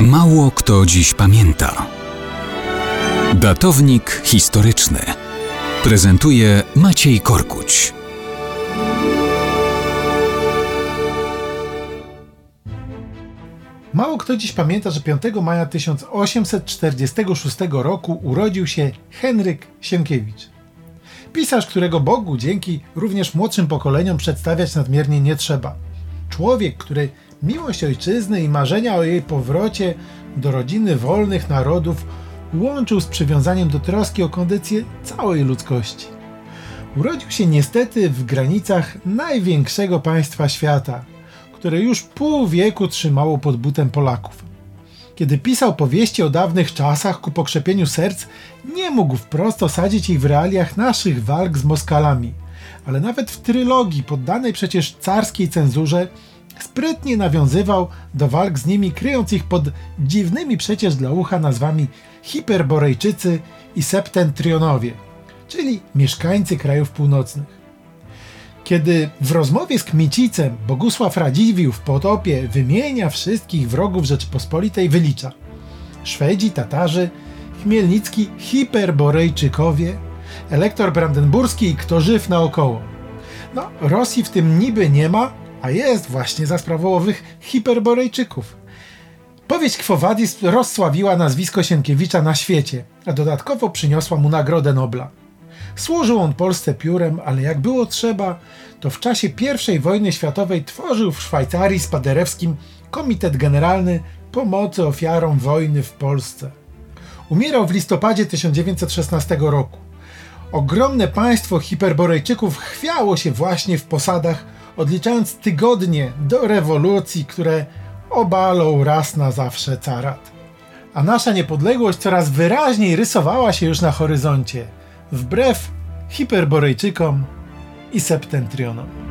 Mało kto dziś pamięta. Datownik historyczny prezentuje Maciej Korkuć. Mało kto dziś pamięta, że 5 maja 1846 roku urodził się Henryk Sienkiewicz. Pisarz, którego Bogu dzięki również młodszym pokoleniom przedstawiać nadmiernie nie trzeba. Człowiek, który miłość ojczyzny i marzenia o jej powrocie do rodziny wolnych narodów łączył z przywiązaniem do troski o kondycję całej ludzkości. Urodził się niestety w granicach największego państwa świata, które już pół wieku trzymało pod butem Polaków. Kiedy pisał powieści o dawnych czasach ku pokrzepieniu serc, nie mógł wprost osadzić ich w realiach naszych walk z Moskalami, ale nawet w trylogii poddanej przecież carskiej cenzurze sprytnie nawiązywał do walk z nimi, kryjąc ich pod dziwnymi przecież dla ucha nazwami Hiperborejczycy i Septentrionowie, czyli mieszkańcy krajów północnych. Kiedy w rozmowie z Kmicicem Bogusław Radziwił w potopie wymienia wszystkich wrogów Rzeczypospolitej, wylicza Szwedzi, Tatarzy, Chmielnicki, Hiperborejczykowie, elektor brandenburski i kto żyw naokoło. No, Rosji w tym niby nie ma, a jest właśnie za sprawą owych Hiperborejczyków. Powieść Kwo rozsławiła nazwisko Sienkiewicza na świecie, a dodatkowo przyniosła mu Nagrodę Nobla. Służył on Polsce piórem, ale jak było trzeba, to w czasie I wojny światowej tworzył w Szwajcarii z Paderewskim Komitet Generalny Pomocy Ofiarom Wojny w Polsce. Umierał w listopadzie 1916 roku. Ogromne państwo Hiperborejczyków chwiało się właśnie w posadach, odliczając tygodnie do rewolucji, które obalą raz na zawsze carat. A nasza niepodległość coraz wyraźniej rysowała się już na horyzoncie – wbrew Hiperborejczykom i Septentrionom.